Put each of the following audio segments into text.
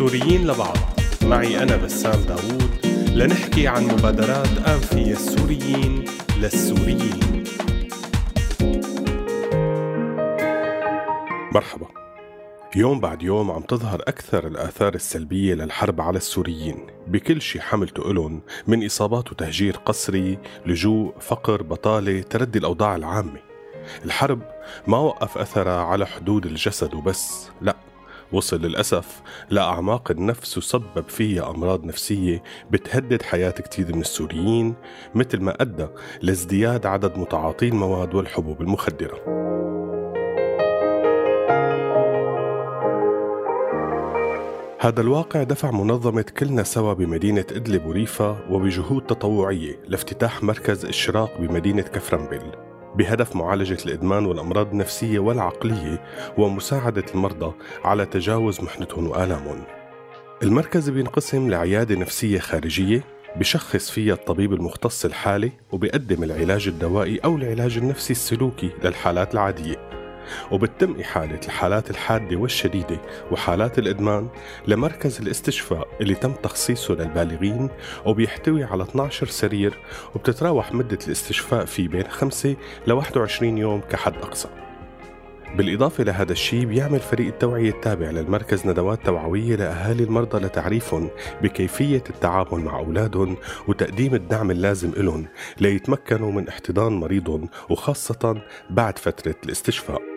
سوريين لبعض. معي أنا بسام داوود. لنحكي عن مبادرات أنفية السوريين للسوريين. مرحبا. يوم بعد يوم عم تظهر أكثر الآثار السلبية للحرب على السوريين. بكل شي حملته إلهم من إصابات وتهجير قسري لجوء فقر بطالة تردي الأوضاع العامة. الحرب ما وقف أثرها على حدود الجسد وبس لا. وصل للأسف لأعماق النفس وسبب فيها أمراض نفسية بتهدد حياة كتير من السوريين مثل ما أدى لازدياد عدد متعاطي المواد والحبوب المخدرة. هذا الواقع دفع منظمة كلنا سوا بمدينة إدلب وريفا وبجهود تطوعية لافتتاح مركز إشراق بمدينة كفرنبل بهدف معالجة الإدمان والأمراض النفسية والعقلية ومساعدة المرضى على تجاوز محنتهم وآلامهم. المركز بينقسم لعيادة نفسية خارجية بشخص فيها الطبيب المختص الحالي وبيقدم العلاج الدوائي أو العلاج النفسي السلوكي للحالات العادية. وبتم إحالة الحالات الحادة والشديدة وحالات الإدمان لمركز الاستشفاء اللي تم تخصيصه للبالغين وبيحتوي على 12 سرير وبتتراوح مدة الاستشفاء فيه بين 5 ل 21 يوم كحد أقصى. بالإضافة لهذا الشيء بيعمل فريق التوعية التابع للمركز ندوات توعوية لأهالي المرضى لتعريفهم بكيفية التعامل مع أولادهم وتقديم الدعم اللازم لهم ليتمكنوا من احتضان مريضهم وخاصة بعد فترة الاستشفاء.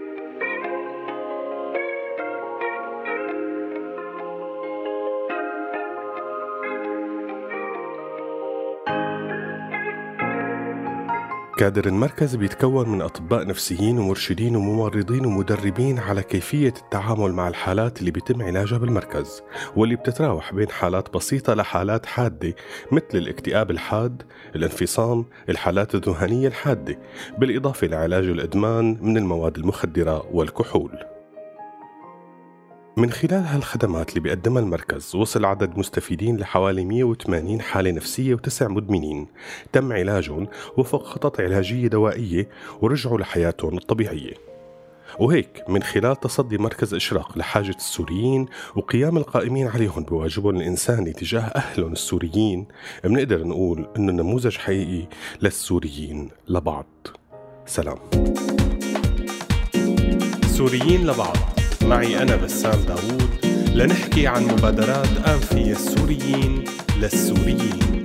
كادر المركز بيتكون من أطباء نفسيين ومرشدين وممرضين ومدربين على كيفية التعامل مع الحالات اللي بيتم علاجها بالمركز واللي بتتراوح بين حالات بسيطة لحالات حادة مثل الاكتئاب الحاد، الانفصام، الحالات الذهنية الحادة، بالإضافة لعلاج الإدمان من المواد المخدرة والكحول. من خلال هالخدمات اللي بيقدمها المركز وصل عدد مستفيدين لحوالي 180 حالة نفسية وتسع مدمنين. تم علاجهم وفق خطط علاجية دوائية ورجعوا لحياتهم الطبيعية. وهيك من خلال تصدي مركز إشراق لحاجة السوريين وقيام القائمين عليهم بواجبهم الإنساني تجاه أهلهم السوريين بنقدر نقول إنه نموذج حقيقي للسوريين لبعض. سلام. سوريين لبعض. معي أنا بسام داوود لنحكي عن مبادرات أنفية السوريين للسوريين.